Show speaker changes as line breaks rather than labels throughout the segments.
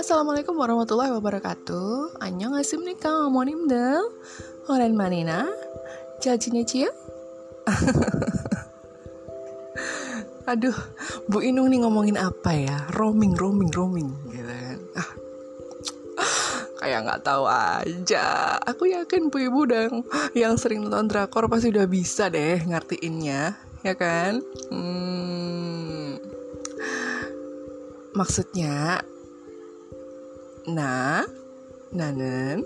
Assalamualaikum warahmatullahi wabarakatuh 안녕하십니까 어머님들 오랜만이나 잘 지내지요? Aduh, Bu Inung nih ngomongin apa ya? Roaming, roaming, roaming gitu kan. Ah, kayak nggak tahu aja. Aku yakin Bu Ibu dan yang sering nonton drakor pasti udah bisa deh ngertiinnya, ya kan? Hmm, maksudnya, nah, Nanen,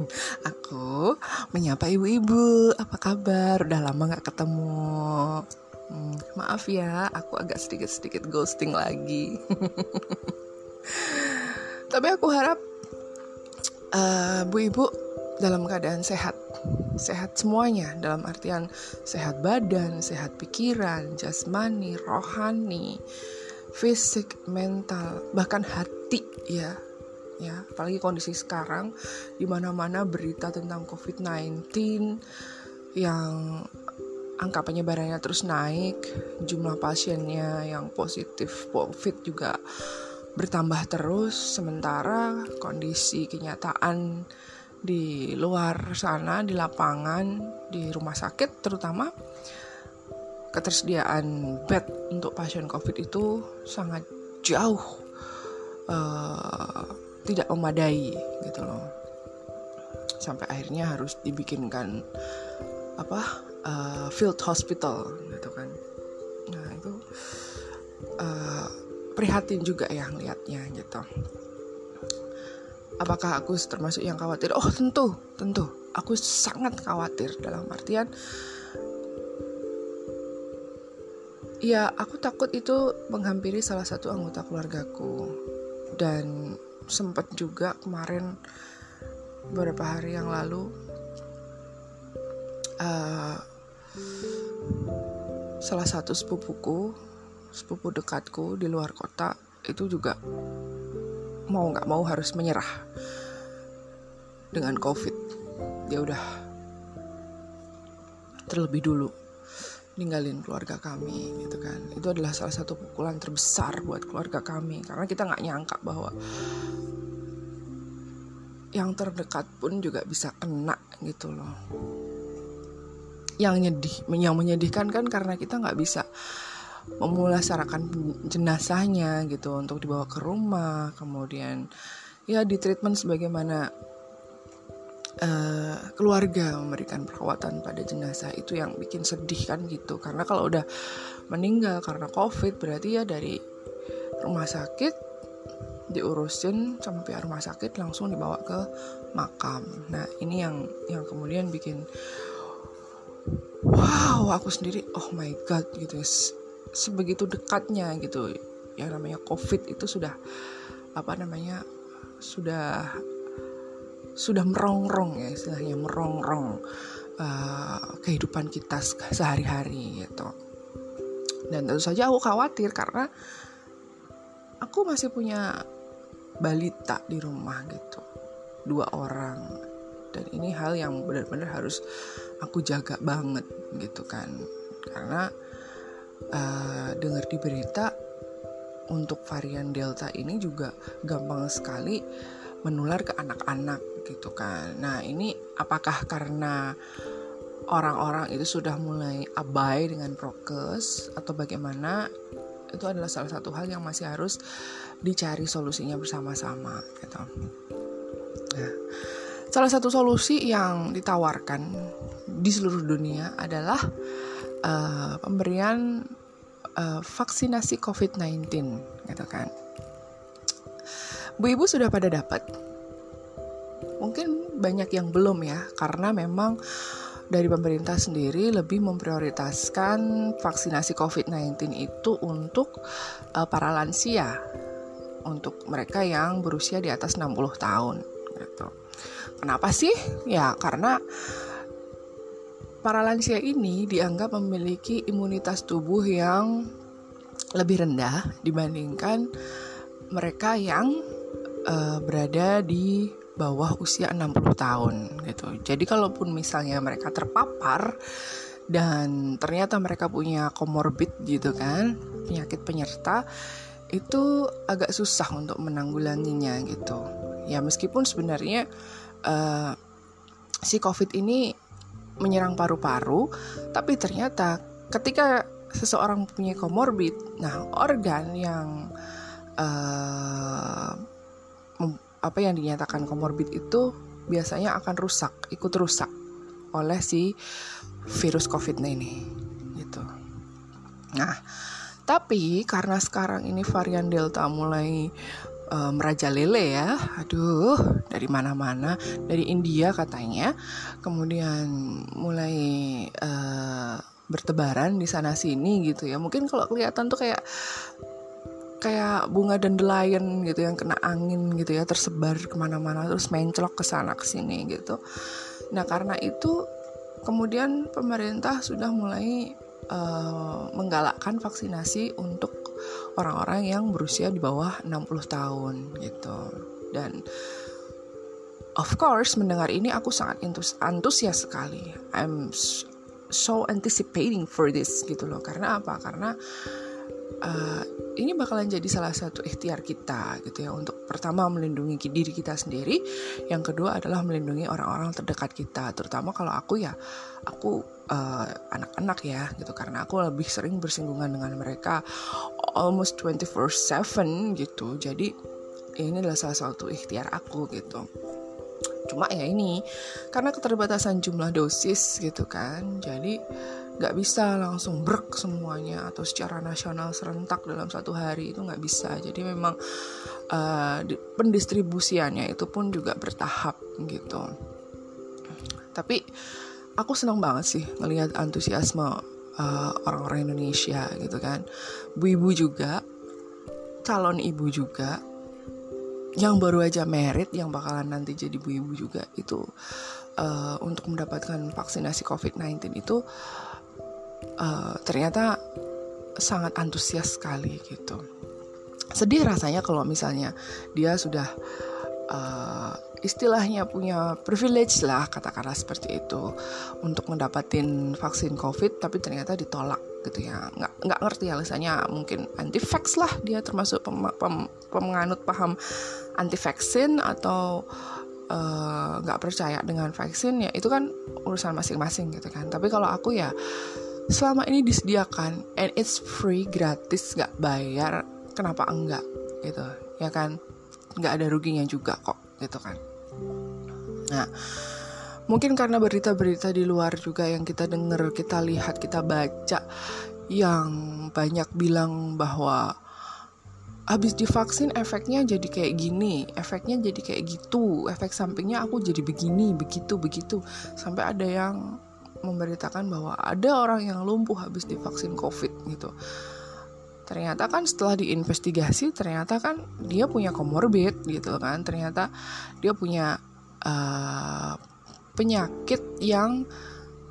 aku menyapa ibu-ibu. Apa kabar? Udah lama nggak ketemu. Hmm, maaf ya, aku agak sedikit-sedikit ghosting lagi. Tapi aku harap uh, Bu Ibu dalam keadaan sehat. Sehat semuanya dalam artian sehat badan, sehat pikiran, jasmani, rohani, fisik, mental, bahkan hati ya. Ya, apalagi kondisi sekarang di mana-mana berita tentang COVID-19 yang angka penyebarannya terus naik, jumlah pasiennya yang positif COVID juga bertambah terus, sementara kondisi kenyataan di luar sana, di lapangan, di rumah sakit terutama ketersediaan bed untuk pasien COVID itu sangat jauh uh, tidak memadai gitu loh. Sampai akhirnya harus dibikinkan apa uh, field hospital gitu kan. Nah itu uh, prihatin juga ya ngeliatnya gitu. Apakah aku termasuk yang khawatir? Oh tentu tentu. Aku sangat khawatir dalam artian ya aku takut itu menghampiri salah satu anggota keluargaku. Dan sempat juga kemarin beberapa hari yang lalu uh, salah satu sepupuku sepupu dekatku di luar kota itu juga mau nggak mau harus menyerah dengan covid. Dia udah. Terlebih dulu ninggalin keluarga kami gitu kan. Itu adalah salah satu pukulan terbesar buat keluarga kami karena kita nggak nyangka bahwa yang terdekat pun juga bisa kena gitu loh. Yang nyedih yang menyedihkan kan karena kita nggak bisa memulasarakan jenazahnya gitu untuk dibawa ke rumah kemudian ya di treatment sebagaimana uh, keluarga memberikan perawatan pada jenazah itu yang bikin sedih kan gitu. Karena kalau udah meninggal karena covid berarti ya dari rumah sakit diurusin sampai rumah sakit langsung dibawa ke makam. Nah ini yang yang kemudian bikin wow aku sendiri oh my god gitu. Sebegitu dekatnya gitu. Yang namanya covid itu sudah apa namanya sudah sudah merongrong ya istilahnya merongrong uh, kehidupan kita sehari-hari gitu. Dan tentu saja aku khawatir karena aku masih punya balita di rumah gitu dua orang. Dan ini hal yang benar-benar harus aku jaga banget gitu kan. Karena uh, dengar di berita untuk varian delta ini juga gampang sekali menular ke anak-anak gitu kan nah ini apakah karena orang-orang itu sudah mulai abai dengan prokes atau bagaimana itu adalah salah satu hal yang masih harus dicari solusinya bersama-sama gitu. Nah, Salah satu solusi yang ditawarkan di seluruh dunia adalah uh, pemberian uh, vaksinasi COVID-19, gitu kan. Bu ibu sudah pada dapat. Mungkin banyak yang belum ya, karena memang dari pemerintah sendiri lebih memprioritaskan vaksinasi COVID-19 itu untuk uh, para lansia, untuk mereka yang berusia di atas 60 tahun gitu. Kenapa sih? Ya karena para lansia ini dianggap memiliki imunitas tubuh yang lebih rendah dibandingkan mereka yang uh, berada di bawah usia 60 tahun gitu. Jadi kalaupun misalnya mereka terpapar dan ternyata mereka punya komorbid gitu kan, penyakit penyerta itu agak susah untuk menanggulanginya gitu ya meskipun sebenarnya uh, si covid ini menyerang paru-paru tapi ternyata ketika seseorang punya komorbid nah organ yang uh, apa yang dinyatakan komorbid itu biasanya akan rusak ikut rusak oleh si virus covid ini gitu nah tapi karena sekarang ini varian Delta mulai uh, merajalela ya, aduh dari mana-mana, dari India katanya, kemudian mulai uh, bertebaran di sana sini gitu ya. Mungkin kalau kelihatan tuh kayak kayak bunga dandelion gitu yang kena angin gitu ya tersebar ke mana-mana terus menclok ke sana ke sini gitu. Nah karena itu kemudian pemerintah sudah mulai uh, menggalakkan vaksinasi untuk orang-orang yang berusia di bawah 60 tahun gitu. Dan of course mendengar ini aku sangat antusias sekali. I'm so anticipating for this gitu loh. Karena apa? Karena uh, ini bakalan jadi salah satu ikhtiar kita gitu ya untuk pertama melindungi diri kita sendiri, yang kedua adalah melindungi orang-orang terdekat kita, terutama kalau aku ya aku uh, anak-anak uh, ya gitu karena aku lebih sering bersinggungan dengan mereka almost 24/7 gitu. Jadi ini adalah salah satu ikhtiar aku gitu. Cuma ya ini karena keterbatasan jumlah dosis gitu kan. Jadi nggak bisa langsung brek semuanya atau secara nasional serentak dalam satu hari itu nggak bisa. Jadi memang uh, pendistribusiannya itu pun juga bertahap gitu. Tapi aku senang banget sih ngelihat antusiasme uh, orang-orang Indonesia gitu kan. Bu ibu juga calon ibu juga yang baru aja merit yang bakalan nanti jadi bu ibu juga itu uh, untuk mendapatkan vaksinasi COVID-19 itu uh, ternyata sangat antusias sekali gitu. Sedih rasanya kalau misalnya dia sudah uh, istilahnya punya privilege lah katakanlah seperti itu untuk mendapatkan vaksin covid tapi ternyata ditolak gitu ya. Nggak nggak ngerti alasannya. Mungkin anti vax lah dia termasuk pem, pem, pemenganut paham anti vaksin atau eh, nggak uh, percaya dengan vaksin ya itu kan urusan masing-masing gitu kan. Tapi kalau aku ya selama ini disediakan and it's free gratis nggak bayar kenapa enggak gitu ya kan? Nggak ada ruginya juga kok gitu kan? Nah mungkin karena berita-berita di luar juga yang kita dengar kita lihat kita baca yang banyak bilang bahwa habis divaksin efeknya jadi kayak gini, efeknya jadi kayak gitu, efek sampingnya aku jadi begini, begitu, begitu, sampai ada yang memberitakan bahwa ada orang yang lumpuh habis divaksin COVID gitu. Ternyata kan setelah diinvestigasi ternyata kan dia punya komorbid gitu kan. Ternyata dia punya uh, penyakit yang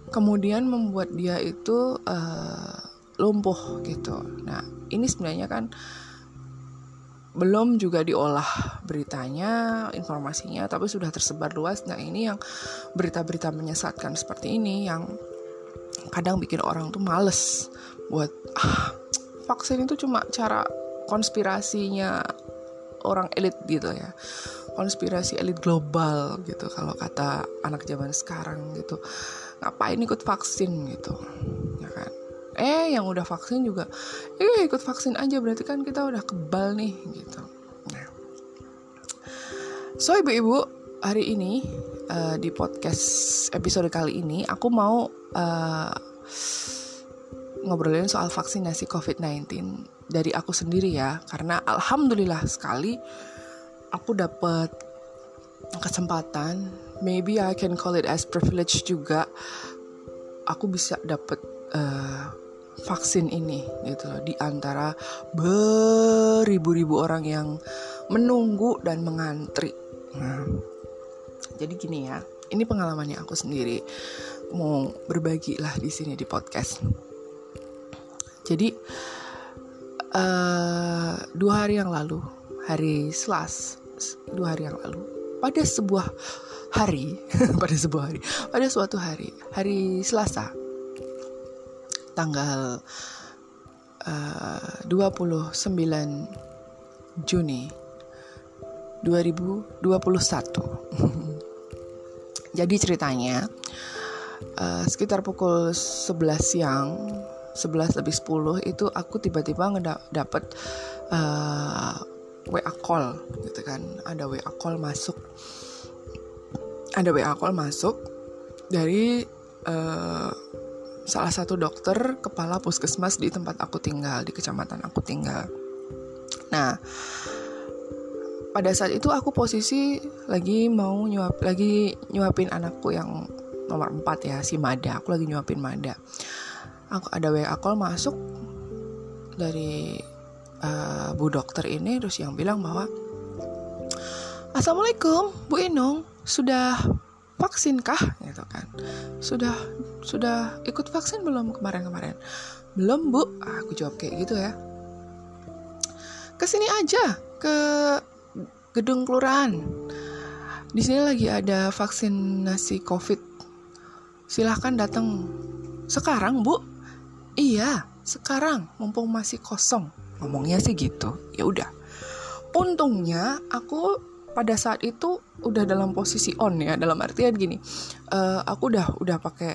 kemudian membuat dia itu uh, lumpuh gitu. Nah, ini sebenarnya kan belum juga diolah beritanya, informasinya, tapi sudah tersebar luas. Nah, ini yang berita-berita menyesatkan seperti ini yang kadang bikin orang tuh males buat ah, vaksin itu cuma cara konspirasinya orang elit gitu ya. Konspirasi elit global gitu kalau kata anak zaman sekarang gitu. Ngapain ikut vaksin gitu. Ya kan? Eh yang udah vaksin juga. Eh ikut vaksin aja. Berarti kan kita udah kebal nih gitu. Nah. So ibu-ibu hari ini uh, di podcast episode kali ini aku mau uh, ngobrolin soal vaksinasi COVID-19 dari aku sendiri ya. Karena alhamdulillah sekali aku dapat kesempatan. Maybe I can call it as privilege juga. Aku bisa dapat uh, vaksin ini gitu di antara beribu-ribu orang yang menunggu dan mengantri. Nah, jadi gini ya, ini pengalamannya aku sendiri mau berbagi lah di sini di podcast. Jadi uh, dua hari yang lalu, hari Selas, dua hari yang lalu, pada sebuah hari, pada sebuah hari, pada suatu hari, hari Selasa, tanggal uh, 29 Juni 2021 jadi ceritanya uh, sekitar pukul 11 siang 11 lebih 10 itu aku tiba-tiba ngedapet uh, WA call gitu kan. Ada WA call masuk. Ada WA call masuk dari salah satu dokter kepala puskesmas di tempat aku tinggal di kecamatan aku tinggal. Nah pada saat itu aku posisi lagi mau nyuap lagi nyuapin anakku yang nomor 4 ya si Mada. Aku lagi nyuapin Mada. Aku ada WA call masuk dari uh, bu dokter ini terus yang bilang bahwa Assalamualaikum Bu Inung sudah vaksin kah? Gitu kan. Sudah sudah ikut vaksin belum kemarin-kemarin belum bu aku jawab kayak gitu ya ke sini aja ke gedung kelurahan. Di sini lagi ada vaksinasi COVID. Silahkan datang. Sekarang, Bu? Iya, sekarang mumpung masih kosong. Ngomongnya sih gitu. Ya udah. Untungnya aku pada saat itu udah dalam posisi on ya, dalam artian gini. Uh, aku udah udah pakai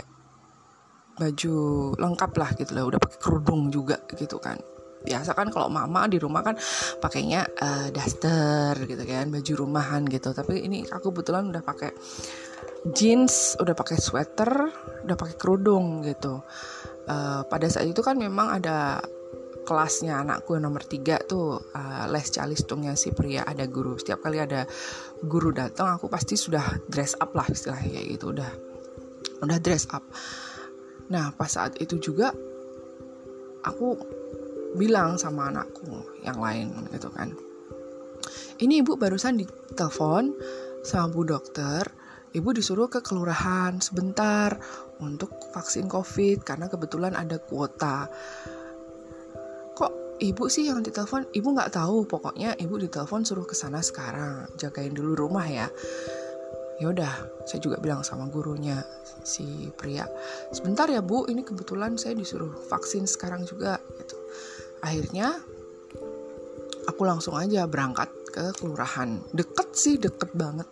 baju lengkap lah gitu lah, udah pakai kerudung juga gitu kan. Biasa kan kalau mama di rumah kan pakainya uh, daster gitu kan baju rumahan gitu. Tapi ini aku kebetulan udah pakai jeans udah pakai sweater udah pakai kerudung gitu. Uh, pada saat itu kan memang ada kelasnya anakku nomor tiga tuh uh, les calistungnya si pria ada guru. Setiap kali ada guru datang aku pasti sudah dress up lah istilahnya gitu udah udah dress up nah pas saat itu juga aku bilang sama anakku yang lain gitu kan. Ini ibu barusan ditelepon sama bu dokter. Ibu disuruh ke kelurahan sebentar untuk vaksin covid karena kebetulan ada kuota. Kok ibu sih yang ditelepon? Ibu nggak tahu. Pokoknya ibu ditelepon suruh ke sana sekarang. Jagain dulu rumah ya ya udah saya juga bilang sama gurunya si pria sebentar ya bu ini kebetulan saya disuruh vaksin sekarang juga gitu. Akhirnya aku langsung aja berangkat ke kelurahan. Deket sih deket banget.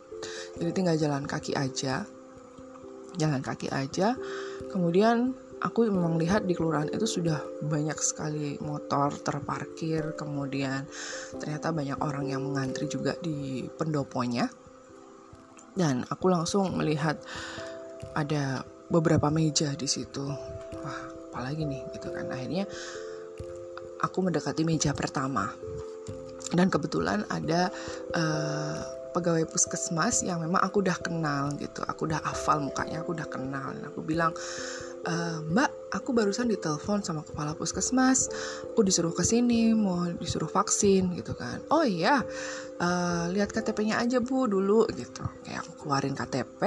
Jadi tinggal jalan kaki aja jalan kaki aja. Kemudian aku memang lihat di kelurahan itu sudah banyak sekali motor terparkir kemudian ternyata banyak orang yang mengantri juga di pendoponya dan aku langsung melihat ada beberapa meja di situ. Wah apalagi nih gitu kan. Akhirnya aku mendekati meja pertama. Dan kebetulan ada uh, pegawai puskesmas yang memang aku udah kenal gitu. Aku udah hafal mukanya aku udah kenal. Dan aku bilang e, mbak aku barusan ditelepon sama kepala puskesmas. Aku disuruh ke sini mau disuruh vaksin gitu kan. Oh iya uh, lihat KTP-nya aja bu dulu gitu. Kayak aku keluarin KTP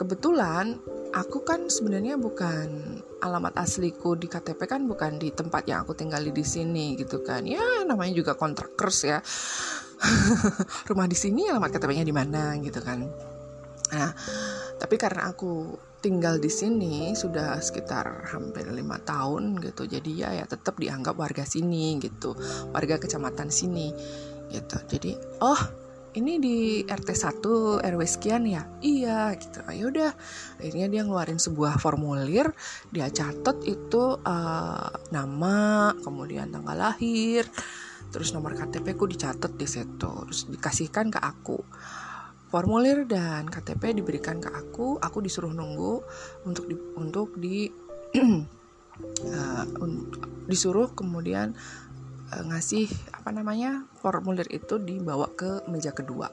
kebetulan aku kan sebenarnya bukan alamat asliku di KTP kan bukan di tempat yang aku tinggali di sini gitu kan. Ya namanya juga kontrakers ya. Rumah di sini alamat KTP-nya di mana gitu kan. Nah tapi karena aku tinggal di sini sudah sekitar hampir lima tahun gitu. Jadi ya ya tetap dianggap warga sini gitu warga kecamatan sini gitu. Jadi oh ini di RT 1 RW sekian ya? Iya gitu. Ayo ah, udah. Akhirnya dia ngeluarin sebuah formulir dia catat itu uh, nama kemudian tanggal lahir terus nomor KTP ku dicatat di situ terus dikasihkan ke aku formulir dan KTP diberikan ke aku aku disuruh nunggu untuk di untuk di uh, disuruh kemudian uh, ngasih apa namanya formulir itu dibawa ke meja kedua.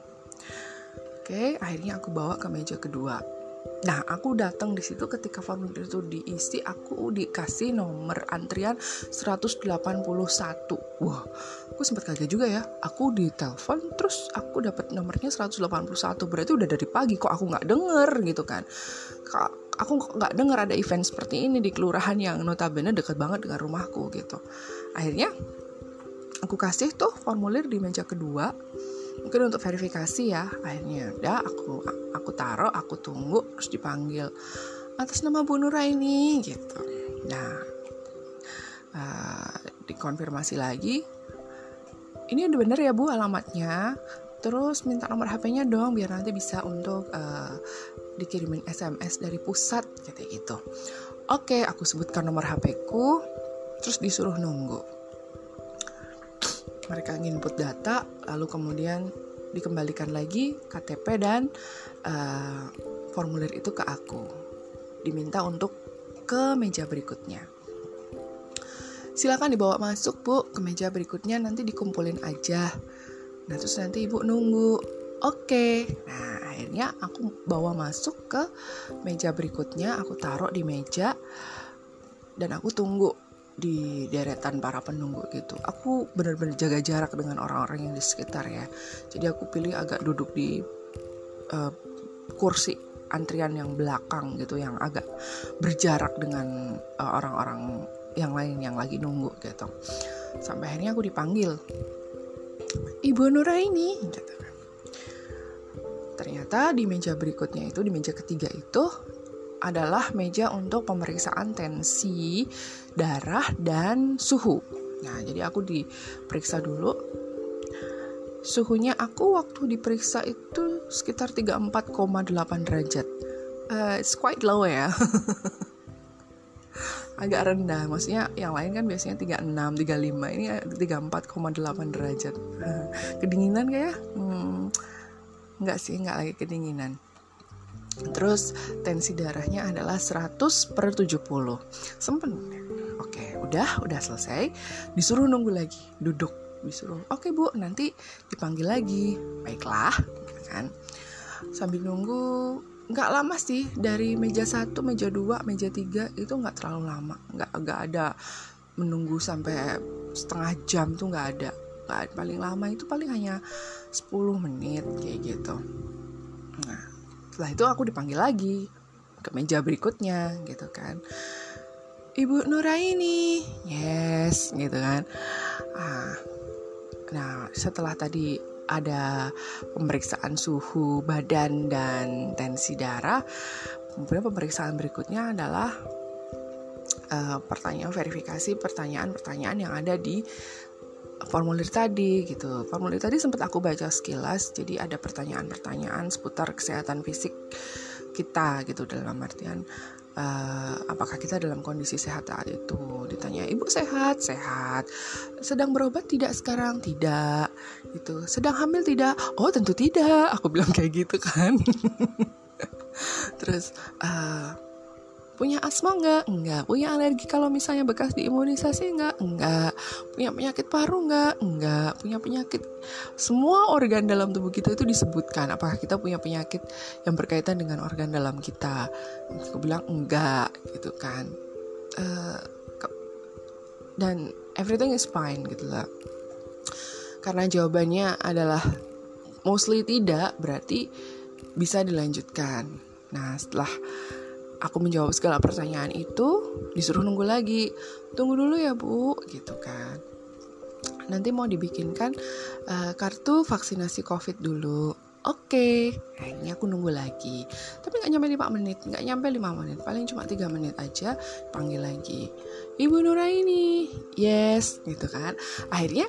Oke, akhirnya aku bawa ke meja kedua. Nah, aku datang di situ ketika formulir itu diisi, aku dikasih nomor antrian 181. Wah, aku sempat kaget juga ya. Aku ditelepon, terus aku dapat nomornya 181. Berarti udah dari pagi kok aku nggak denger gitu kan. Aku nggak denger ada event seperti ini di kelurahan yang notabene deket banget dengan rumahku gitu. Akhirnya aku kasih tuh formulir di meja kedua mungkin untuk verifikasi ya. Akhirnya udah aku aku taruh aku tunggu terus dipanggil atas nama Bu Nuraini gitu. Nah uh, dikonfirmasi lagi ini udah bener ya bu alamatnya. Terus minta nomor HP-nya dong biar nanti bisa untuk uh, dikirimin SMS dari pusat kayak gitu. Oke aku sebutkan nomor HP-ku terus disuruh nunggu mereka nginput data lalu kemudian dikembalikan lagi KTP dan uh, formulir itu ke aku. Diminta untuk ke meja berikutnya. Silakan dibawa masuk bu ke meja berikutnya nanti dikumpulin aja. Nah terus nanti ibu nunggu. Oke. Nah akhirnya aku bawa masuk ke meja berikutnya aku taruh di meja dan aku tunggu di deretan para penunggu gitu. Aku benar-benar jaga jarak dengan orang-orang yang di sekitar ya. Jadi aku pilih agak duduk di uh, kursi antrian yang belakang gitu yang agak berjarak dengan uh, orang-orang yang lain yang lagi nunggu gitu. Sampai akhirnya aku dipanggil ibu Nuraini gitu. Ternyata di meja berikutnya itu di meja ketiga itu adalah meja untuk pemeriksaan tensi darah dan suhu. Nah jadi aku diperiksa dulu. Suhunya aku waktu diperiksa itu sekitar 34,8 derajat. Uh, it's quite low ya. Agak rendah. Maksudnya yang lain kan biasanya 36 35 ini 34,8 derajat. Kedinginan kayak hmm, nggak sih nggak lagi kedinginan terus tensi darahnya adalah 100 per 70 sempen oke udah udah selesai. Disuruh nunggu lagi duduk disuruh oke bu nanti dipanggil lagi. Baiklah kan. Sambil nunggu nggak lama sih dari meja satu meja dua meja tiga itu nggak terlalu lama. Nggak nggak ada menunggu sampai setengah jam tuh nggak ada. Paling lama itu paling hanya 10 menit kayak gitu. Nah setelah itu aku dipanggil lagi ke meja berikutnya gitu kan Ibu Nuraini yes gitu kan ah, nah setelah tadi ada pemeriksaan suhu badan dan tensi darah. Kemudian pemeriksaan berikutnya adalah uh, pertanyaan verifikasi pertanyaan-pertanyaan yang ada di formulir tadi gitu. Formulir tadi sempat aku baca sekilas, jadi ada pertanyaan-pertanyaan seputar kesehatan fisik kita gitu dalam artian uh, apakah kita dalam kondisi sehat saat itu? Ditanya ibu sehat? Sehat. Sedang berobat tidak sekarang? Tidak. Itu sedang hamil tidak? Oh tentu tidak. Aku bilang kayak gitu kan. Terus uh, Punya asma enggak? Enggak. Punya alergi kalau misalnya bekas diimunisasi enggak? Enggak. Punya penyakit paru enggak? Enggak. Punya penyakit semua organ dalam tubuh kita itu disebutkan. Apakah kita punya penyakit yang berkaitan dengan organ dalam kita? Aku bilang enggak gitu kan. Uh, dan everything is fine gitu lah. Karena jawabannya adalah mostly tidak, berarti bisa dilanjutkan. Nah, setelah aku menjawab segala pertanyaan itu disuruh nunggu lagi. Tunggu dulu ya bu gitu kan. Nanti mau dibikinkan uh, kartu vaksinasi covid dulu. Oke okay. ini aku nunggu lagi. Tapi nggak nyampe 5 menit nggak nyampe 5 menit. Paling cuma tiga menit aja panggil lagi. Ibu Nuraini yes gitu kan. Akhirnya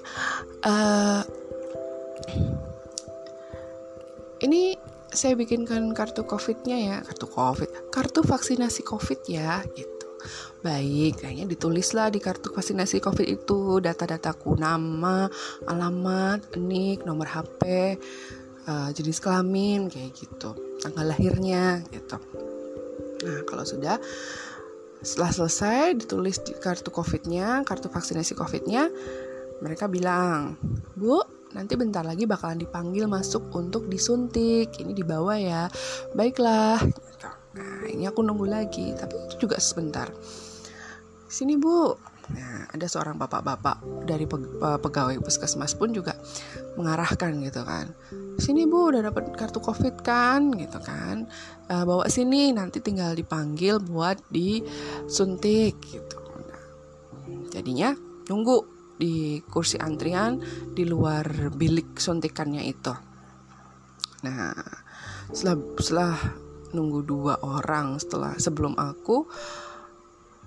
uh, ini saya bikinkan kartu covidnya ya. Kartu covid. Kartu vaksinasi covid ya gitu. Baik kayaknya ditulislah di kartu vaksinasi covid itu. Data-dataku nama alamat nik nomor hp uh, eh, jenis kelamin kayak gitu. Tanggal lahirnya gitu. Nah kalau sudah setelah selesai ditulis di kartu covidnya kartu vaksinasi covidnya mereka bilang bu nanti bentar lagi bakalan dipanggil masuk untuk disuntik. Ini di bawah ya. Baiklah. Nah ini aku nunggu lagi. Tapi itu juga sebentar. Sini bu. Nah ada seorang bapak-bapak dari pegawai puskesmas pun juga mengarahkan gitu kan. Sini bu udah dapat kartu covid kan? Gitu kan. E, bawa sini. Nanti tinggal dipanggil buat disuntik gitu. Nah, jadinya nunggu di kursi antrian di luar bilik suntikannya itu. Nah, setelah, setelah nunggu dua orang setelah sebelum aku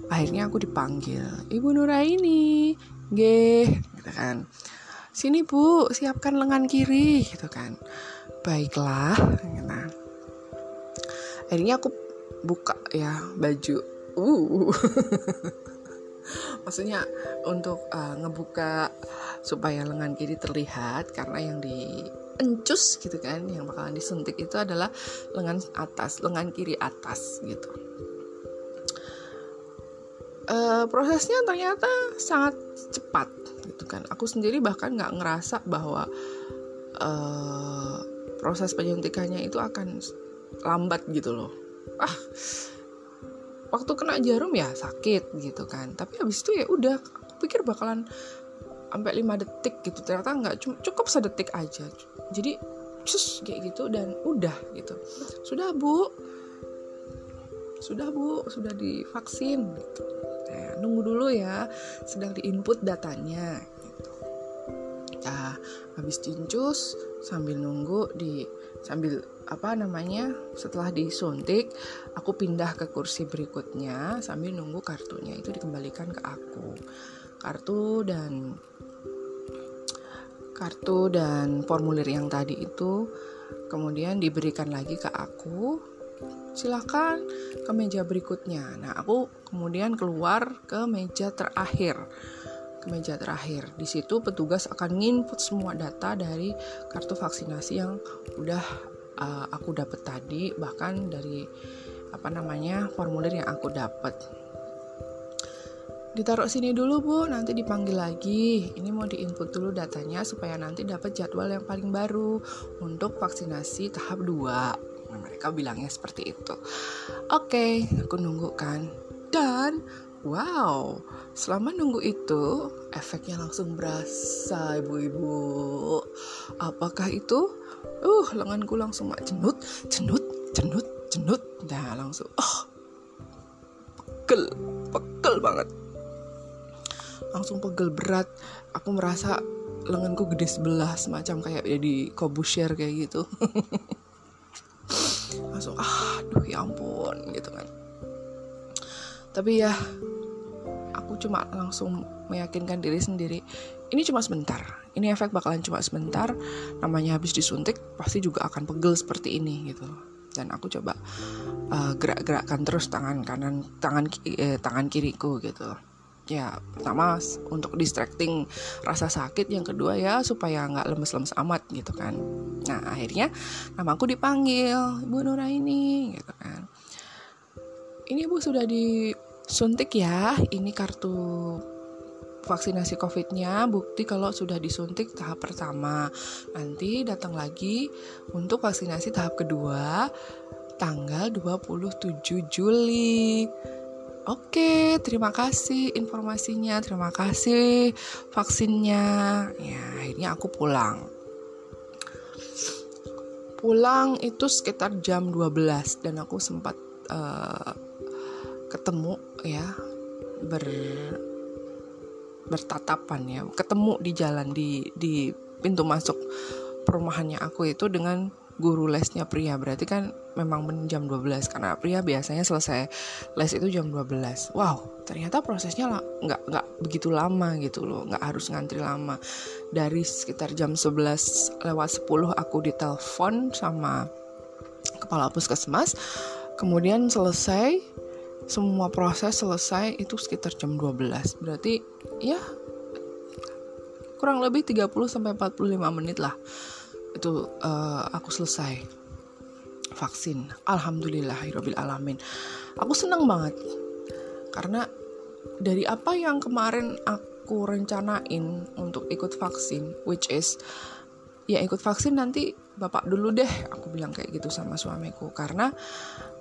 akhirnya aku dipanggil ibu Nuraini G gitu kan. Sini bu siapkan lengan kiri gitu kan. Baiklah nah. Akhirnya aku buka ya baju. Uh maksudnya untuk uh, ngebuka supaya lengan kiri terlihat karena yang di encus gitu kan yang bakalan disuntik itu adalah lengan atas lengan kiri atas gitu. Uh, prosesnya ternyata sangat cepat gitu kan. Aku sendiri bahkan nggak ngerasa bahwa uh, proses penyuntikannya itu akan lambat gitu loh. Ah waktu kena jarum ya sakit gitu kan. Tapi habis itu ya udah pikir bakalan sampai 5 detik gitu. Ternyata nggak cukup sedetik aja. Jadi cus kayak gitu dan udah gitu. Sudah bu. Sudah bu. Sudah divaksin. Gitu nah, nunggu dulu ya. Sedang diinput datanya gitu. nah habis dincus sambil nunggu di sambil apa namanya setelah disuntik aku pindah ke kursi berikutnya sambil nunggu kartunya itu dikembalikan ke aku. Kartu dan kartu dan formulir yang tadi itu kemudian diberikan lagi ke aku. Silahkan ke meja berikutnya. Nah aku kemudian keluar ke meja terakhir ke meja terakhir. Di situ petugas akan nginput semua data dari kartu vaksinasi yang udah uh, aku dapat tadi, bahkan dari apa namanya formulir yang aku dapat. Ditaruh sini dulu bu, nanti dipanggil lagi. Ini mau diinput dulu datanya supaya nanti dapat jadwal yang paling baru untuk vaksinasi tahap 2. Nah, mereka bilangnya seperti itu. Oke, aku nunggu kan. Dan Wow, selama nunggu itu efeknya langsung berasa ibu-ibu. Apakah itu? Uh, lenganku langsung mak cenut, cenut, cenut, cenut. Nah, langsung oh, pegel, pegel banget. Langsung pegel berat. Aku merasa lenganku gede sebelah semacam kayak jadi kobusher kayak gitu. langsung ah, aduh ya ampun gitu kan. Tapi ya aku cuma langsung meyakinkan diri sendiri ini cuma sebentar ini efek bakalan cuma sebentar namanya habis disuntik pasti juga akan pegel seperti ini gitu. Dan aku coba uh, gerak-gerakkan terus tangan kanan tangan eh, tangan kiriku gitu. Ya pertama untuk distracting rasa sakit yang kedua ya supaya nggak lemes-lemes amat gitu kan. Nah akhirnya nama aku dipanggil Bu Nuraini gitu kan ini bu sudah di suntik ya ini kartu vaksinasi COVID-nya bukti kalau sudah disuntik tahap pertama. Nanti datang lagi untuk vaksinasi tahap kedua tanggal 27 Juli. Oke, terima kasih informasinya, terima kasih vaksinnya. Ya, akhirnya aku pulang. Pulang itu sekitar jam 12 dan aku sempat uh, ketemu ya ber bertatapan ya. Ketemu di jalan di di pintu masuk perumahannya aku itu dengan guru lesnya pria berarti kan memang jam 12 karena pria biasanya selesai les itu jam 12 wow ternyata prosesnya nggak nggak begitu lama gitu loh nggak harus ngantri lama. Dari sekitar jam 11 lewat 10 aku ditelepon sama kepala puskesmas. Kemudian selesai semua proses selesai itu sekitar jam 12 berarti ya kurang lebih 30 sampai 45 menit lah itu uh, aku selesai vaksin. Alhamdulillah alamin. Aku senang banget karena dari apa yang kemarin aku rencanain untuk ikut vaksin which is ya ikut vaksin nanti bapak dulu deh aku bilang kayak gitu sama suamiku. Karena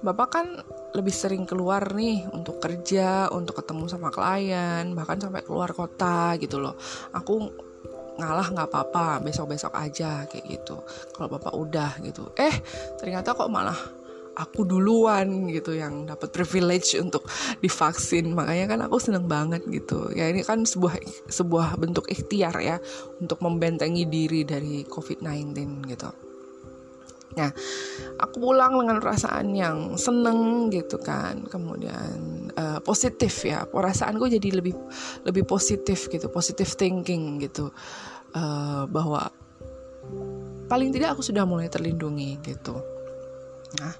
bapak kan lebih sering keluar nih untuk kerja untuk ketemu sama klien bahkan sampai keluar kota gitu loh. Aku ngalah nggak apa-apa besok besok aja kayak gitu. Kalau bapak udah gitu. Eh ternyata kok malah aku duluan gitu yang dapat privilege untuk divaksin. Makanya kan aku seneng banget gitu. Ya ini kan sebuah sebuah bentuk ikhtiar ya untuk membentengi diri dari COVID-19 gitu. Nah, aku pulang dengan perasaan yang seneng gitu kan, kemudian uh, positif ya, perasaanku jadi lebih lebih positif gitu, positive thinking gitu, uh, bahwa paling tidak aku sudah mulai terlindungi gitu. Nah,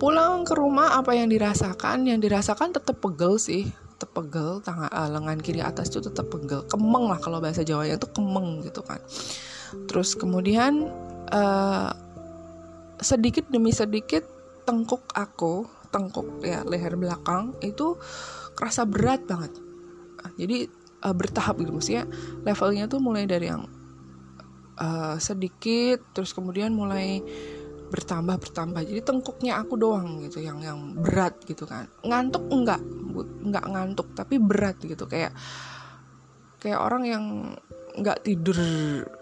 pulang ke rumah apa yang dirasakan, yang dirasakan tetap pegel sih, tetap pegel, tangan uh, lengan kiri atas itu tetap pegel, kemeng lah kalau bahasa Jawanya itu kemeng gitu kan. Terus kemudian uh, sedikit demi sedikit tengkuk aku tengkuk ya leher belakang itu kerasa berat banget jadi uh, bertahap gitu maksudnya levelnya tuh mulai dari yang uh, sedikit terus kemudian mulai bertambah bertambah jadi tengkuknya aku doang gitu yang yang berat gitu kan. Ngantuk enggak enggak ngantuk tapi berat gitu. Kayak kayak orang yang nggak tidur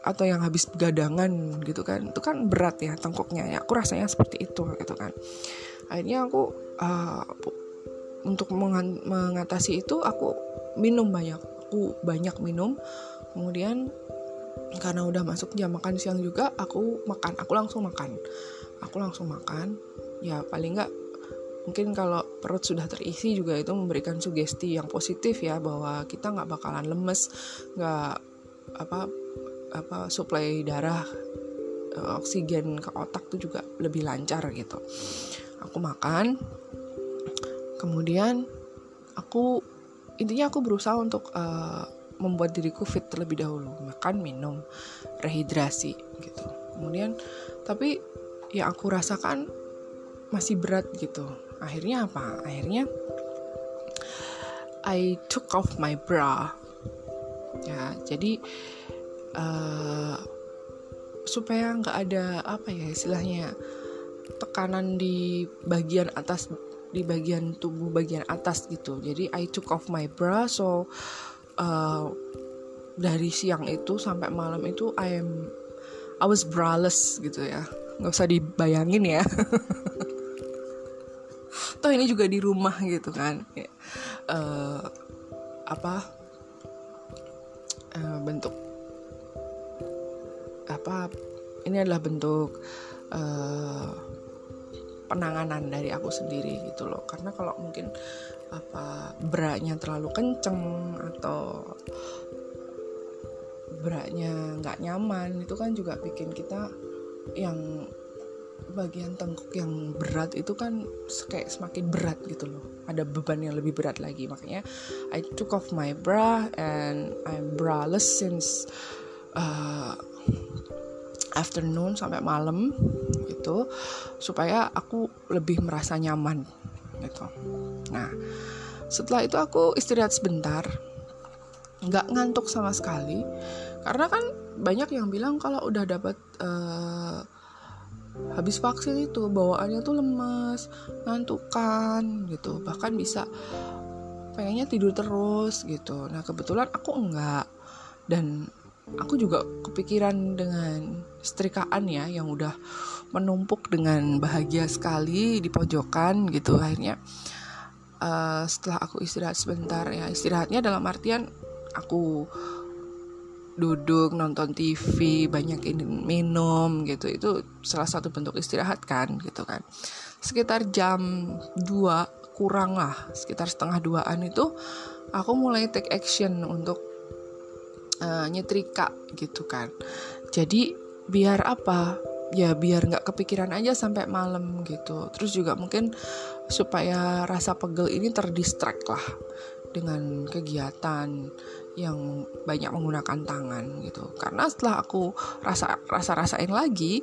atau yang habis begadangan gitu kan. Itu kan berat ya tengkuknya ya. Aku rasanya seperti itu gitu kan. Akhirnya aku uh, untuk mengatasi itu aku minum banyak. Aku banyak minum. Kemudian karena udah masuk jam makan siang juga aku makan. Aku langsung makan aku langsung makan. Ya paling nggak mungkin kalau perut sudah terisi juga itu memberikan sugesti yang positif ya bahwa kita nggak bakalan lemes nggak apa apa suplai darah uh, oksigen ke otak tuh juga lebih lancar gitu. Aku makan kemudian aku intinya aku berusaha untuk uh, membuat diriku fit terlebih dahulu. Makan minum rehidrasi gitu. Kemudian tapi yang aku rasakan masih berat gitu. Akhirnya apa? Akhirnya I took off my bra. Ya jadi uh, supaya nggak ada apa ya istilahnya tekanan di bagian atas di bagian tubuh bagian atas gitu. Jadi I took off my bra. So uh, dari siang itu sampai malam itu I am I was braless gitu ya nggak usah dibayangin ya. Toh ini juga di rumah gitu kan. Uh, apa uh, bentuk apa ini adalah bentuk uh, penanganan dari aku sendiri gitu loh. Karena kalau mungkin apa beratnya terlalu kenceng atau beratnya nggak nyaman itu kan juga bikin kita yang bagian tengkuk yang berat itu kan kayak semakin berat gitu loh. Ada beban yang lebih berat lagi. Makanya I took off my bra and I'm braless since uh, afternoon sampai malam gitu supaya aku lebih merasa nyaman gitu. Nah setelah itu aku istirahat sebentar. Nggak ngantuk sama sekali. Karena kan banyak yang bilang kalau udah dapat uh, habis vaksin itu bawaannya tuh lemas ngantukan gitu. Bahkan bisa pengennya tidur terus gitu. Nah kebetulan aku enggak. Dan aku juga kepikiran dengan setrikaan ya yang udah menumpuk dengan bahagia sekali di pojokan gitu. Akhirnya uh, setelah aku istirahat sebentar ya istirahatnya dalam artian aku duduk nonton TV banyakin minum gitu. Itu salah satu bentuk istirahat kan gitu kan. Sekitar jam 2 kurang lah sekitar setengah duaan itu aku mulai take action untuk uh, nyetrika gitu kan. Jadi biar apa? Ya biar nggak kepikiran aja sampai malam gitu. Terus juga mungkin supaya rasa pegel ini terdistract lah dengan kegiatan yang banyak menggunakan tangan gitu. Karena setelah aku rasa rasa rasain lagi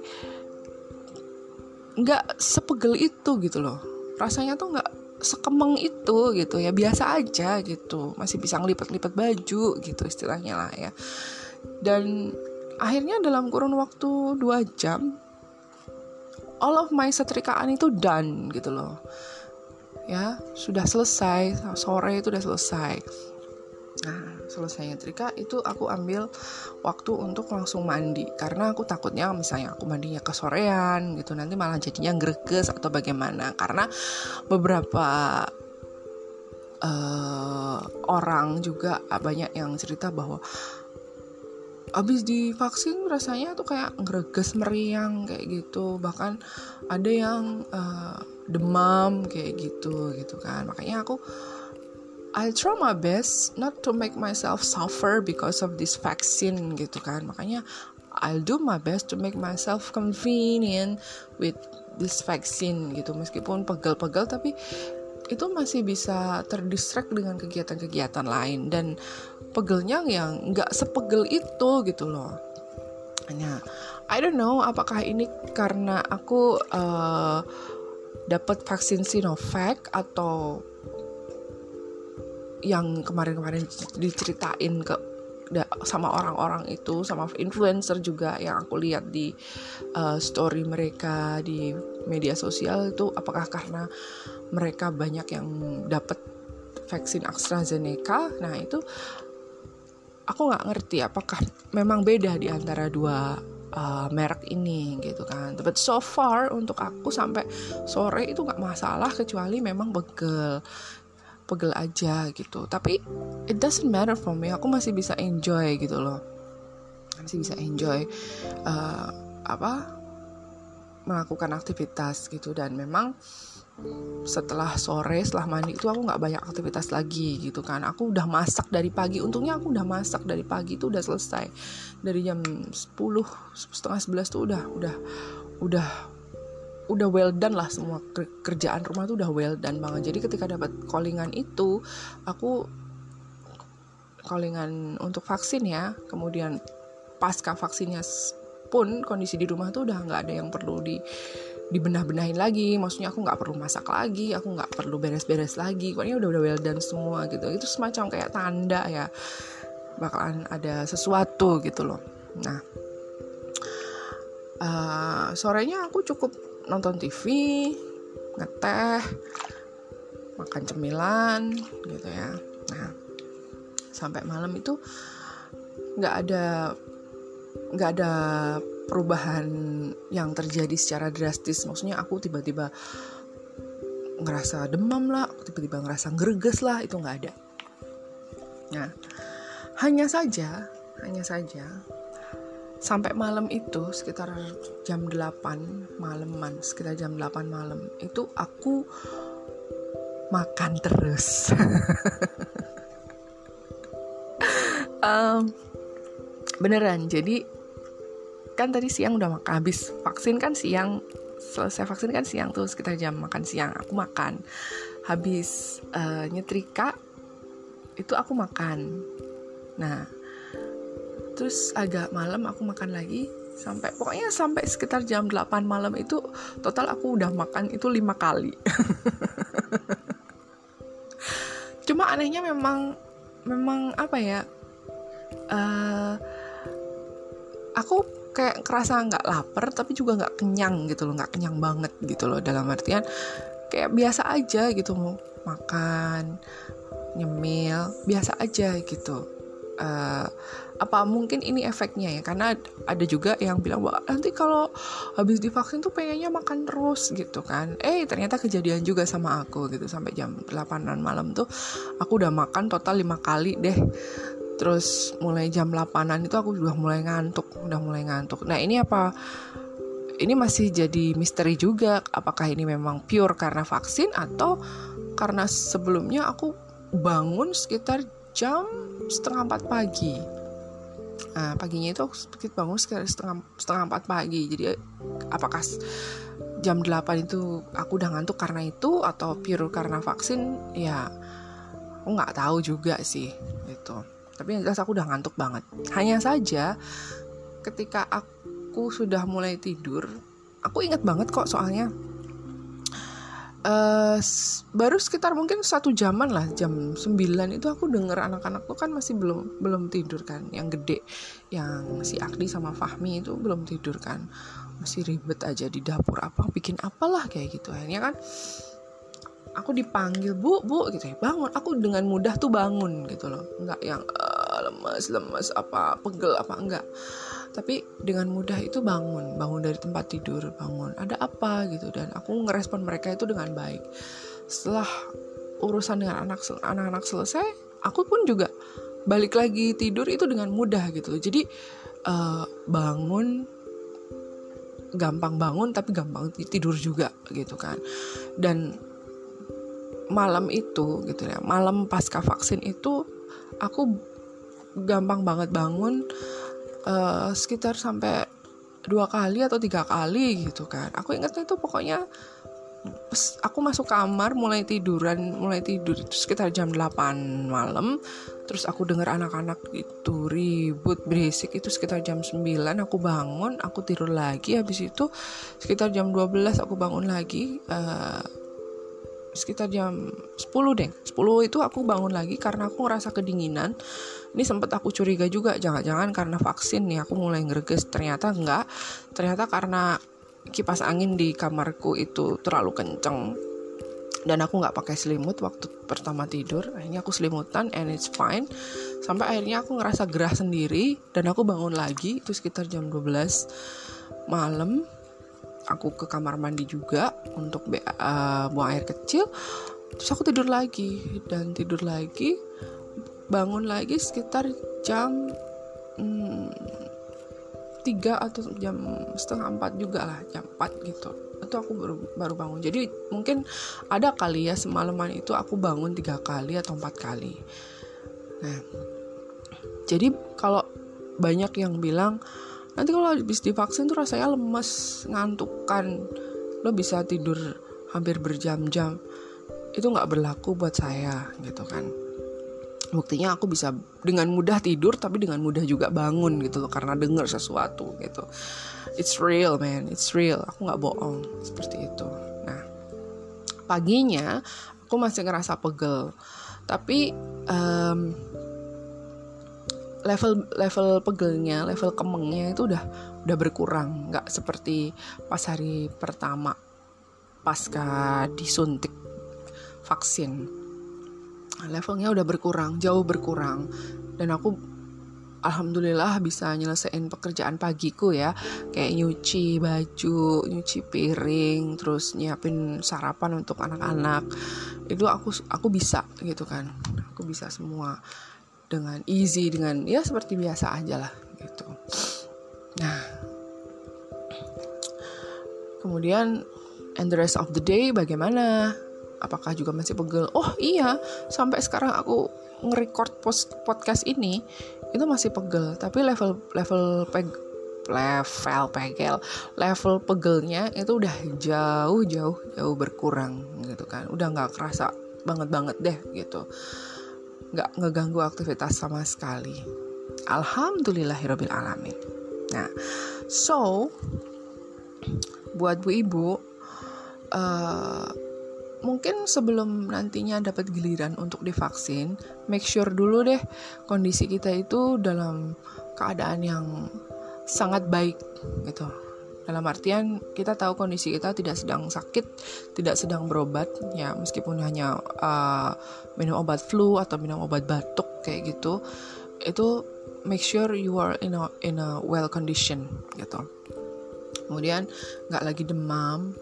nggak sepegel itu gitu loh. Rasanya tuh nggak sekemeng itu gitu. Ya biasa aja gitu. Masih bisa ngelipat-lipat baju gitu istilahnya lah ya. Dan akhirnya dalam kurun waktu dua jam all of my setrikaan itu done gitu loh. Ya sudah selesai sore itu udah selesai nah selesai nyetrika itu aku ambil waktu untuk langsung mandi. Karena aku takutnya misalnya aku mandinya ke sorean gitu nanti malah jadinya greges atau bagaimana. Karena beberapa uh, orang juga banyak yang cerita bahwa habis divaksin rasanya tuh kayak ngereges meriang kayak gitu. Bahkan ada yang uh, demam kayak gitu gitu kan. Makanya aku I try my best not to make myself suffer because of this vaccine gitu kan. Makanya I'll do my best to make myself convenient with this vaccine gitu. Meskipun pegel-pegel tapi itu masih bisa terdistract dengan kegiatan-kegiatan lain. Dan pegelnya yang nggak sepegel itu gitu loh. Nah, I don't know apakah ini karena aku uh, dapat vaksin Sinovac atau yang kemarin-kemarin diceritain ke sama orang-orang itu sama influencer juga yang aku lihat di uh, story mereka di media sosial itu apakah karena mereka banyak yang dapat vaksin AstraZeneca nah itu aku nggak ngerti apakah memang beda di antara dua uh, merek ini gitu kan. Tapi so far untuk aku sampai sore itu nggak masalah kecuali memang pegel pegel aja gitu. Tapi it doesn't matter for me. Aku masih bisa enjoy gitu loh. Masih bisa enjoy uh, apa melakukan aktivitas gitu dan memang setelah sore setelah mandi itu aku nggak banyak aktivitas lagi gitu kan aku udah masak dari pagi untungnya aku udah masak dari pagi itu udah selesai dari jam 10 setengah 11 tuh udah udah udah udah well done lah semua kerjaan rumah tuh udah well done banget. Jadi ketika dapat callingan itu aku callingan untuk vaksin ya. Kemudian pasca vaksinnya pun kondisi di rumah tuh udah nggak ada yang perlu di dibenah-benahin lagi. Maksudnya aku nggak perlu masak lagi aku nggak perlu beres-beres lagi. Pokoknya udah udah well done semua gitu. Itu semacam kayak tanda ya bakalan ada sesuatu gitu loh. Nah uh, sorenya aku cukup nonton TV ngeteh makan cemilan gitu ya. Nah sampai malam itu nggak ada nggak ada perubahan yang terjadi secara drastis. Maksudnya aku tiba-tiba ngerasa demam lah tiba-tiba ngerasa greges lah itu nggak ada. Nah hanya saja hanya saja sampai malam itu sekitar jam 8 malaman sekitar jam 8 malam itu aku makan terus. Um, beneran jadi kan tadi siang udah makan habis vaksin kan siang selesai vaksin kan siang tuh sekitar jam makan siang aku makan. Habis uh, nyetrika itu aku makan. Nah terus agak malam aku makan lagi sampai pokoknya sampai sekitar jam 8 malam itu total aku udah makan itu lima kali. Cuma anehnya memang memang apa ya uh, aku kayak kerasa nggak lapar tapi juga nggak kenyang gitu loh nggak kenyang banget gitu loh dalam artian kayak biasa aja gitu mau makan nyemil biasa aja gitu uh, apa mungkin ini efeknya ya. Karena ada juga yang bilang bahwa nanti kalau habis divaksin tuh pengennya makan terus gitu kan. Eh ternyata kejadian juga sama aku gitu. Sampai jam 8an malam tuh aku udah makan total lima kali deh. Terus mulai jam 8an itu aku udah mulai ngantuk udah mulai ngantuk. Nah ini apa ini masih jadi misteri juga apakah ini memang pure karena vaksin atau karena sebelumnya aku bangun sekitar jam setengah empat pagi. Nah paginya itu aku bangun sekitar setengah setengah empat pagi. Jadi apakah jam 8 itu aku udah ngantuk karena itu atau pure karena vaksin? Ya aku nggak tahu juga sih itu tapi yang jelas aku udah ngantuk banget. Hanya saja ketika aku sudah mulai tidur aku inget banget kok soalnya uh, baru sekitar mungkin satu jaman lah jam 9 itu aku denger anak-anak tuh kan masih belum belum tidur kan. Yang gede yang si Akdi sama Fahmi itu belum tidur kan. Masih ribet aja di dapur apa bikin apalah kayak gitu. Akhirnya kan aku dipanggil bu bu gitu ya. Bangun. Aku dengan mudah tuh bangun gitu loh. Nggak yang uh, lemes lemes apa pegel apa enggak tapi dengan mudah itu bangun bangun dari tempat tidur bangun. Ada apa gitu? Dan aku ngerespon mereka itu dengan baik. Setelah urusan dengan anak anak-anak selesai aku pun juga balik lagi tidur itu dengan mudah gitu jadi uh, bangun gampang bangun tapi gampang tidur juga gitu kan. Dan malam itu gitu ya malam pasca vaksin itu aku gampang banget bangun uh, sekitar sampai dua kali atau tiga kali gitu kan. Aku ingatnya itu pokoknya aku masuk kamar mulai tiduran mulai tidur sekitar jam 8 malam. Terus aku dengar anak-anak itu ribut berisik itu sekitar jam 9 aku bangun aku tidur lagi. Habis itu sekitar jam 12 aku bangun lagi uh, sekitar jam 10 deh. 10 itu aku bangun lagi karena aku ngerasa kedinginan. Ini sempat aku curiga juga jangan-jangan karena vaksin nih aku mulai ngereges. Ternyata enggak. Ternyata karena kipas angin di kamarku itu terlalu kenceng dan aku nggak pakai selimut waktu pertama tidur. Akhirnya aku selimutan and it's fine. Sampai akhirnya aku ngerasa gerah sendiri dan aku bangun lagi itu sekitar jam 12 malam aku ke kamar mandi juga untuk uh, buang air kecil. Terus aku tidur lagi dan tidur lagi bangun lagi sekitar jam hmm, 3 atau jam setengah 4 juga lah jam 4 gitu. Itu aku baru baru bangun. Jadi mungkin ada kali ya semalaman itu aku bangun tiga kali atau empat kali. Nah jadi kalau banyak yang bilang nanti kalau habis divaksin tuh rasanya lemes ngantuk kan lo bisa tidur hampir berjam-jam. Itu nggak berlaku buat saya gitu kan. Buktinya aku bisa dengan mudah tidur tapi dengan mudah juga bangun gitu loh. Karena denger sesuatu gitu. It's real man. It's real. Aku nggak bohong. Seperti itu. Nah paginya aku masih ngerasa pegel. Tapi um, level level pegelnya level kemengnya itu udah udah berkurang. Nggak seperti pas hari pertama pasca disuntik vaksin. Levelnya udah berkurang jauh berkurang. Dan aku alhamdulillah bisa nyelesain pekerjaan pagiku ya. Kayak nyuci baju nyuci piring terus nyiapin sarapan untuk anak-anak. Itu aku aku bisa gitu kan. Aku bisa semua dengan easy dengan ya seperti biasa aja lah gitu. Nah. Kemudian and the rest of the day bagaimana? Apakah juga masih pegel? Oh iya sampai sekarang aku nge-record post podcast ini itu masih pegel. Tapi level level peg level pegel level pegelnya itu udah jauh jauh jauh berkurang gitu kan. Udah nggak kerasa banget banget deh gitu nggak ngeganggu aktivitas sama sekali alhamdulillahirobbil alamin nah so buat bu ibu uh, mungkin sebelum nantinya dapat giliran untuk divaksin, make sure dulu deh kondisi kita itu dalam keadaan yang sangat baik gitu. Dalam artian kita tahu kondisi kita tidak sedang sakit, tidak sedang berobat ya meskipun hanya uh, minum obat flu atau minum obat batuk kayak gitu. Itu make sure you are in a in a well condition gitu. Kemudian nggak lagi demam,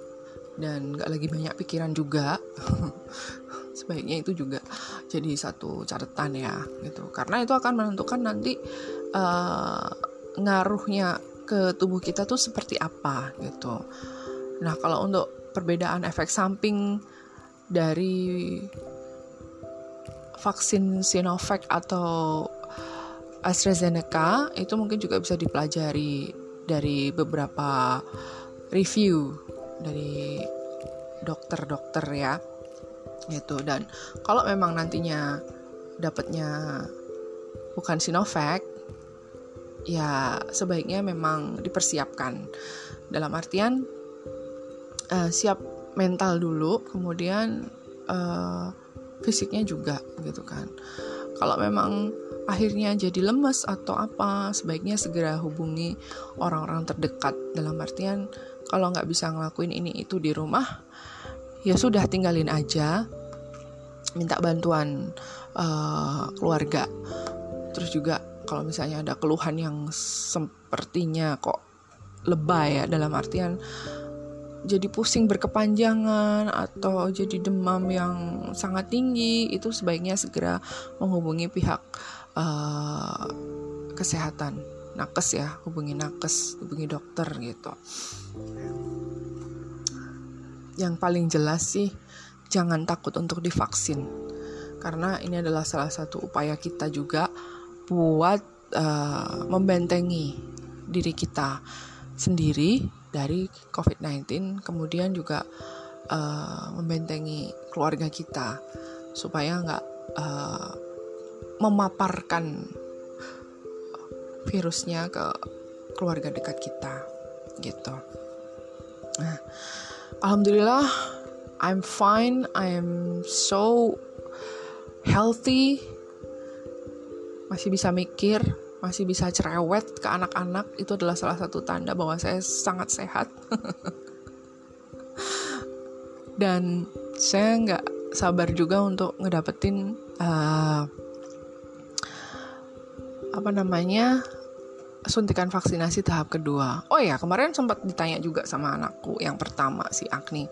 dan gak lagi banyak pikiran juga sebaiknya itu juga jadi satu catatan ya gitu karena itu akan menentukan nanti uh, ngaruhnya ke tubuh kita tuh seperti apa gitu. Nah kalau untuk perbedaan efek samping dari vaksin Sinovac atau AstraZeneca itu mungkin juga bisa dipelajari dari beberapa review dari dokter-dokter ya gitu. Dan kalau memang nantinya dapatnya bukan Sinovac ya sebaiknya memang dipersiapkan. Dalam artian uh, siap mental dulu kemudian uh, fisiknya juga gitu kan. Kalau memang akhirnya jadi lemes atau apa sebaiknya segera hubungi orang-orang terdekat. Dalam artian kalau nggak bisa ngelakuin ini itu di rumah ya sudah tinggalin aja. Minta bantuan uh, keluarga. Terus juga kalau misalnya ada keluhan yang sepertinya kok lebay ya dalam artian jadi pusing berkepanjangan atau jadi demam yang sangat tinggi itu sebaiknya segera menghubungi pihak uh, kesehatan. Nakes ya hubungi nakes hubungi dokter gitu. Yang paling jelas sih jangan takut untuk divaksin. Karena ini adalah salah satu upaya kita juga buat uh, membentengi diri kita sendiri dari COVID-19 kemudian juga uh, membentengi keluarga kita supaya nggak uh, memaparkan virusnya ke keluarga dekat kita gitu. Nah, alhamdulillah I'm fine, I'm so healthy, masih bisa mikir, masih bisa cerewet ke anak-anak itu adalah salah satu tanda bahwa saya sangat sehat. Dan saya nggak sabar juga untuk ngedapetin uh, apa namanya suntikan vaksinasi tahap kedua. Oh ya, kemarin sempat ditanya juga sama anakku yang pertama si Agni.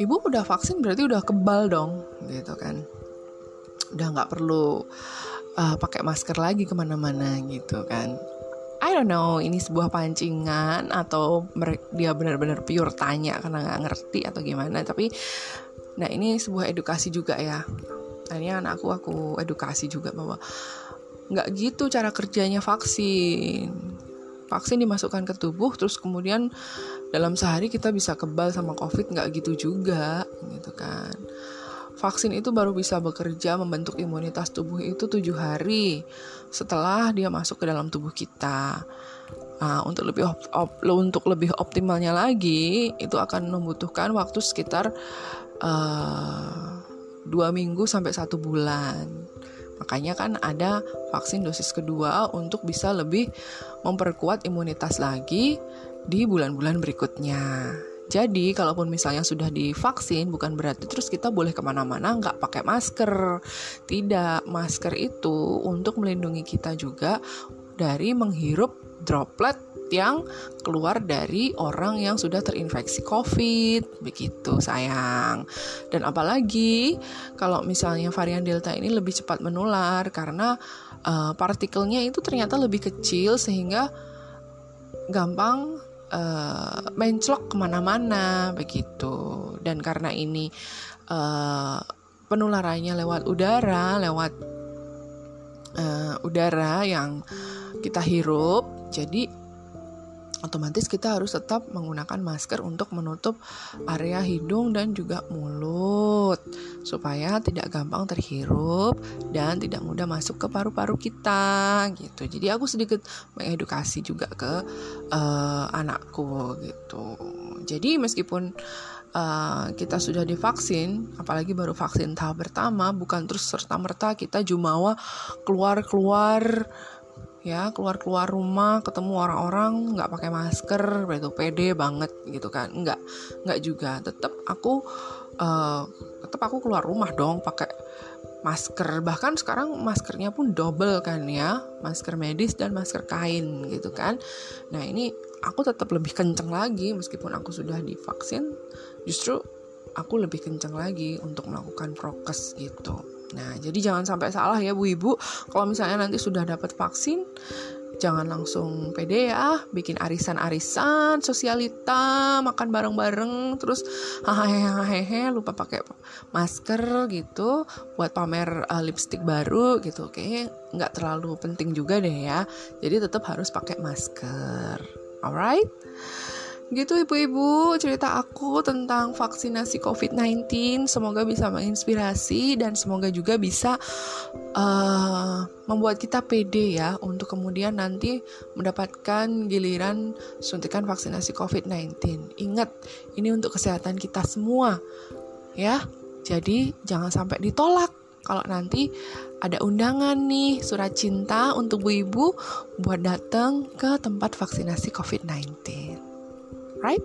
Ibu udah vaksin berarti udah kebal dong, gitu kan? Udah nggak perlu uh, pakai masker lagi ke mana-mana gitu kan? I don't know ini sebuah pancingan atau dia benar-benar pure tanya karena nggak ngerti atau gimana. Tapi, nah ini sebuah edukasi juga ya. Nah ini anakku aku edukasi juga bahwa nggak gitu cara kerjanya vaksin vaksin dimasukkan ke tubuh terus kemudian dalam sehari kita bisa kebal sama covid nggak gitu juga gitu kan vaksin itu baru bisa bekerja membentuk imunitas tubuh itu tujuh hari setelah dia masuk ke dalam tubuh kita nah, untuk lebih op, op, untuk lebih optimalnya lagi itu akan membutuhkan waktu sekitar uh, dua minggu sampai satu bulan Makanya kan ada vaksin dosis kedua untuk bisa lebih memperkuat imunitas lagi di bulan-bulan berikutnya. Jadi, kalaupun misalnya sudah divaksin, bukan berarti terus kita boleh ke mana-mana nggak pakai masker. Tidak, masker itu untuk melindungi kita juga dari menghirup droplet yang keluar dari orang yang sudah terinfeksi COVID, begitu sayang. Dan apalagi kalau misalnya varian Delta ini lebih cepat menular karena uh, partikelnya itu ternyata lebih kecil sehingga gampang uh, menclok ke mana-mana begitu. Dan karena ini uh, penularannya lewat udara, lewat uh, udara yang kita hirup, jadi otomatis kita harus tetap menggunakan masker untuk menutup area hidung dan juga mulut supaya tidak gampang terhirup dan tidak mudah masuk ke paru-paru kita gitu. Jadi aku sedikit mengedukasi juga ke uh, anakku gitu. Jadi meskipun uh, kita sudah divaksin, apalagi baru vaksin tahap pertama, bukan terus serta merta kita jumawa keluar-keluar ya keluar keluar rumah ketemu orang-orang nggak pakai masker itu pede banget gitu kan. Nggak nggak juga. Tetap aku uh, tetap aku keluar rumah dong pakai masker. Bahkan sekarang maskernya pun double kan ya. Masker medis dan masker kain gitu kan. Nah ini aku tetap lebih kenceng lagi. Meskipun aku sudah divaksin justru aku lebih kenceng lagi untuk melakukan prokes gitu Nah, jadi jangan sampai salah ya Bu Ibu. Kalau misalnya nanti sudah dapat vaksin, jangan langsung pede ya, bikin arisan-arisan, sosialita, makan bareng-bareng, terus hahaha lupa pakai masker gitu, buat pamer uh, lipstick baru gitu. Oke, nggak terlalu penting juga deh ya. Jadi tetap harus pakai masker. Alright? Gitu ibu-ibu cerita aku tentang vaksinasi COVID-19 Semoga bisa menginspirasi dan semoga juga bisa uh, membuat kita pede ya Untuk kemudian nanti mendapatkan giliran suntikan vaksinasi COVID-19 Ingat ini untuk kesehatan kita semua ya. Jadi jangan sampai ditolak kalau nanti ada undangan nih surat cinta untuk bu ibu buat datang ke tempat vaksinasi COVID-19 right?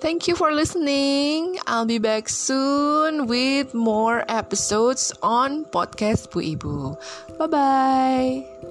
Thank you for listening. I'll be back soon with more episodes on podcast Bu Ibu. Bye bye.